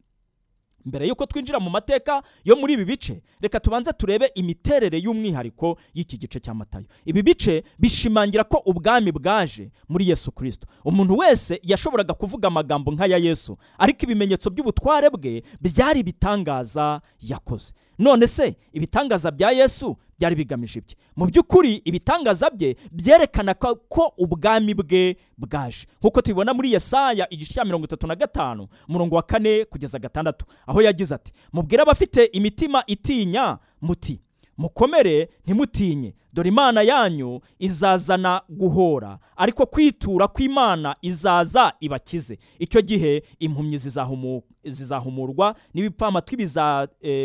Mbere y'uko twinjira mu mateka yo muri ibi bice reka tubanze turebe imiterere y'umwihariko y'iki gice cya matayo. Ibi bice bishimangira ko ubwami bwaje muri yesu kirisito umuntu wese yashoboraga kuvuga amagambo nk'aya yesu ariko ibimenyetso by'ubutware bwe byari ibitangaza yakoze. None se ibitangaza bya yesu byari bigamije ibye mu by'ukuri ibitangaza bye byerekana ko ubwami bwe bwaje. Nk'uko tubibona muri yesaya igice cya mirongo itatu na gatanu umurongo wa kane kugeza gatandatu. Aho yagize ati mubwire abafite imitima itinya muti mukomere ntimutinye. Dore imana yanyu izazana guhora ariko kwitura kw'imana izaza ibakize. Icyo gihe impumyi zizahumurwa n'ibipfamatwi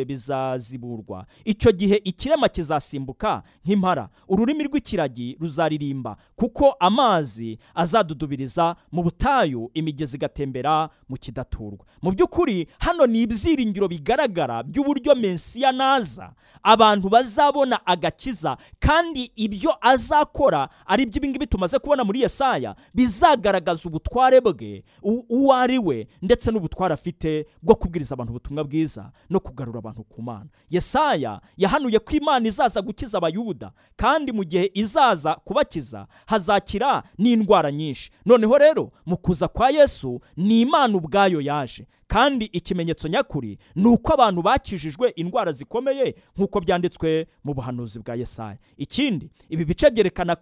bizaziburwa. Icyo gihe ikirema kizasimbuka nk'impara. Ururimi rw'ikiragi ruzaririmba kuko amazi azadudubiriza mu butayu imigezi igatembera mu kidaturwa. Mu by'ukuri hano ni ibyiringiro bigaragara by'uburyo mensiya naza abantu bazabona agakiza kandi ibyo azakora ari byo ibingibi tumaze kubona muri yesaya bizagaragaza ubutware bwe uwo ari we ndetse n'ubutware afite bwo kubwiriza abantu ubutumwa bwiza no kugarura abantu ku mana. Yesaya yahanuye ko imana izaza gukiza abayuda kandi mu gihe izaza kubakiza hazakira n'indwara nyinshi. Noneho rero mu kuza kwa yesu ni imana ubwayo yaje. Kandi ikimenyetso nyakuri ni uko abantu bakijijwe indwara zikomeye nk'uko byanditswe mu buhanuzi bwa yesaya. Ikindi ibi bice byerekana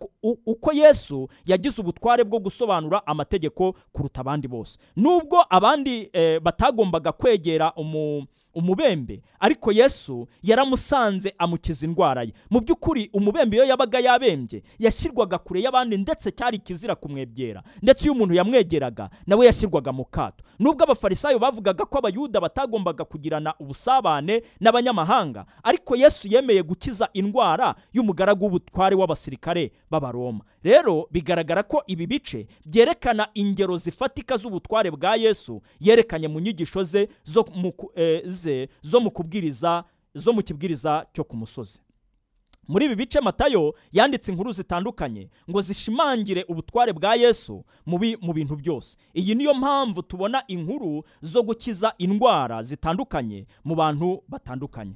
uko yesu yagize ubutware bwo gusobanura amategeko kuruta abandi bose. Nubwo abandi batagombaga kwegera umu umubembe. Ariko yesu yaramusanze amukiza indwara ye. Mu by'ukuri umubembe iyo yabaga yabembye yashyirwaga kure y'abandi ndetse cyari ikizira kumwegera. Ndetse iyo umuntu yamwegeraga nawe yashyirwaga mu kato. Nubwo abafarisayo bavugaga ko abayuda batagombaga kugirana ubusabane n'abanyamahanga ariko yesu yemeye gukiza indwara y'umugaragu w'ubutware w'abasirikare b'abaroma. Rero bigaragara ko ibi bice byerekana ingero zifatika z'ubutware bwa yesu yerekanye mu nyigisho ze zo mu ze zo mu kubwiriza zo mu kibwiriza cyo ku musozi. Muri ibi bice matayo yanditse inkuru zitandukanye ngo zishimangire ubutware bwa yesu mu bintu byose. Iyi niyo mpamvu tubona inkuru zo gukiza indwara zitandukanye mu bantu batandukanye.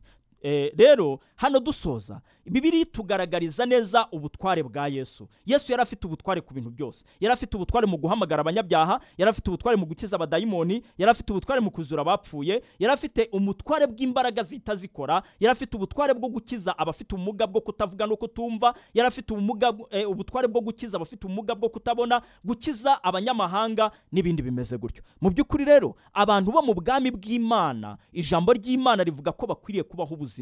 Rero hano dusoza. Bibiri tugaragariza neza ubutware bwa yesu. Yesu yari afite ubutware ku bintu byose. Yari afite ubutware mu guhamagara abanyabyaha yari afite ubutware mu gukiza abadayimoni yari afite ubutware mu kuzura abapfuye yari afite umutware bw'imbaraga zihita zikora yari afite ubutware bwo gukiza abafite ubumuga bwo kutavuga no kutumva yari afite ubutware bwo gukiza abafite ubumuga bwo kutabona gukiza abanyamahanga n'ibindi bimeze gutyo. Mu by'ukuri rero abantu bo mu bwami bw'imana ijambo ry'imana rivuga ko bakwiriye kubaho ubuzima.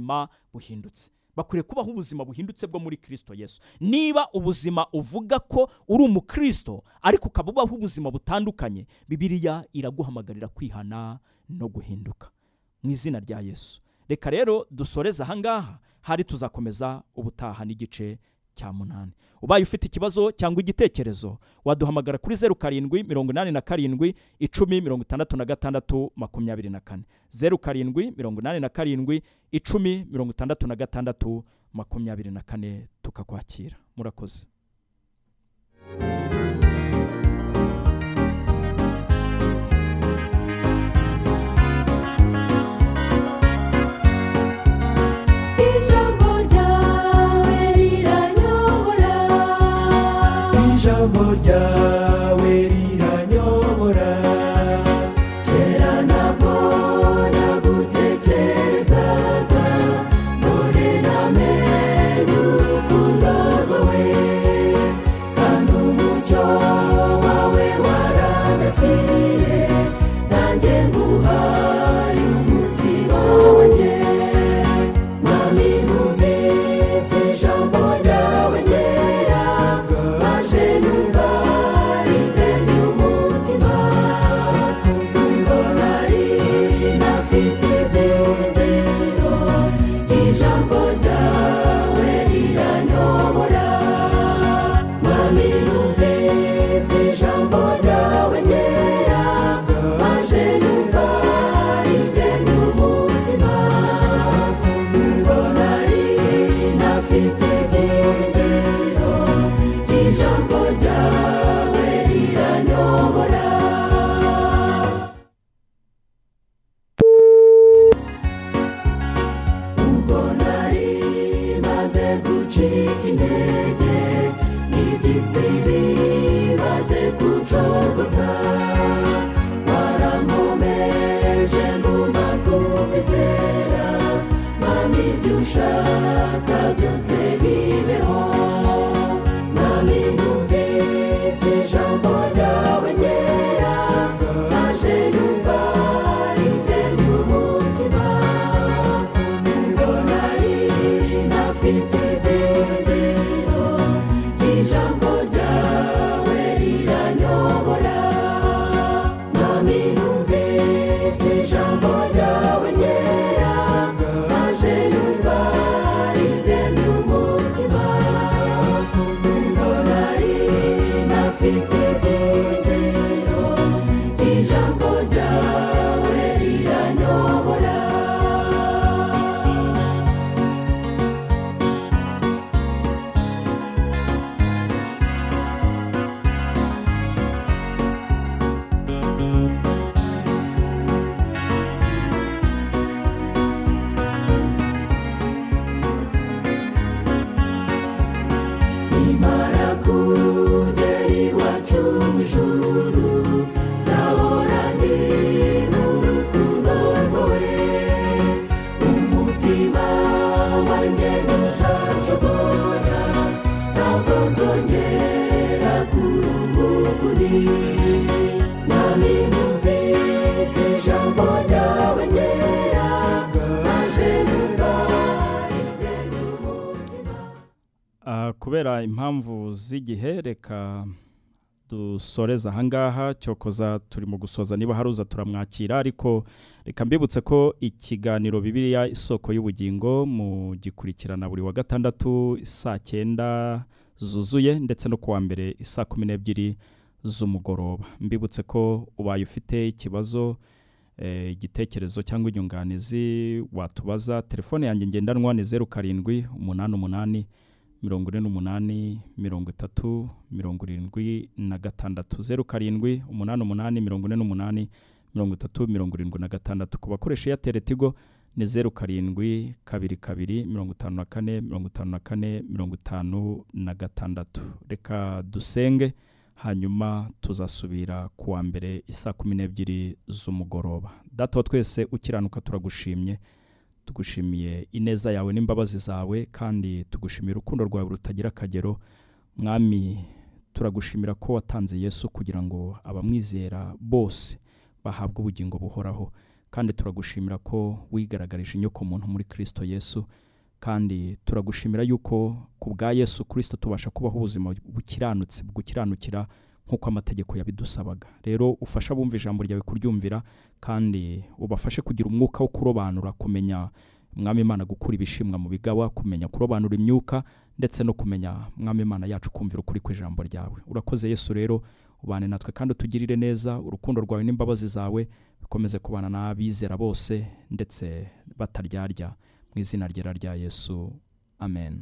Buhindutse. Bakwiriye kubaho ubuzima buhindutse bwo muri kirisito yesu. Niba ubuzima uvuga ko uri umukristo ariko ukaba ubaho ubuzima butandukanye bibiliya iraguhamagarira kwihana no guhinduka. Mu izina rya yesu. Reka rero dusoreze ahangaha hari tuzakomeza ubutaha n'igice cya munani. Ubaye ufite ikibazo cyangwa igitekerezo waduhamagara kuri zeru karindwi mirongo inani na karindwi icumi mirongo itandatu na gatandatu makumyabiri na kane. Zeru karindwi mirongo inani na karindwi icumi mirongo itandatu na gatandatu makumyabiri na kane. Tukakwakira. Murakoze. Ijambo kubera impamvu z'igihe reka dusoreze ahangaha cyokoza turi mu gusoza. Niba hari uza turamwakira ariko reka mbibutse ko ikiganiro bibiliya isoko y'ubugingo mu gikurikirana buri wa gatandatu saa cyenda zuzuye ndetse no kuwa mbere isaa kumi n'ebyiri z'umugoroba. Mbibutse ko ubaye ufite ikibazo eh, igitekerezo cyangwa inyunganizi watubaza. Telefone yanjye ngendanwa ni zeru karindwi umunani umunani mirongo ine n'umunani mirongo itatu mirongo irindwi na gatandatu. Zeru karindwi umunani umunani mirongo ine n'umunani mirongo itatu mirongo irindwi na gatandatu. Ku bakoresha eyateri tigo ni zeru karindwi kabiri kabiri mirongo itanu na kane mirongo itanu na kane mirongo itanu na gatandatu. Reka dusenge hanyuma tuzasubira ku wa mbere isaa kumi n'ebyiri z'umugoroba. Data wa twese ukiranuka turagushimye. Tugushimiye ineza yawe n'imbabazi zawe kandi tugushimiye urukundo rwawe rutagira akagero. Mwami turagushimira ko watanze yesu kugira ngo abamwizera bose bahabwe ubugingo buhoraho. Kandi turagushimira ko wigaragarije inyoko muntu muri kirisito yesu. Kandi turagushimira yuko ku bwa yesu kirisito tubasha kubaho ubuzima bukiranutse bukiranukira nk'uko amategeko yabidusabaga. Rero ufasha abumva ijambo ryawe kuryumvira kandi ubafashe kugira umwuka wo kurobanura kumenya mwami imana gukura ibishimwa mu bigawa kumenya kurobanura imyuka ndetse no kumenya mwami imana yacu kumvira ukuri kw'ijambo ryawe. Urakoze yesu rero ubane natwe kandi utugirire neza urukundo rwawe n'imbabazi zawe bikomeze kubana n'abizera bose ndetse bataryarya mu izina ryera rya yesu. Amen.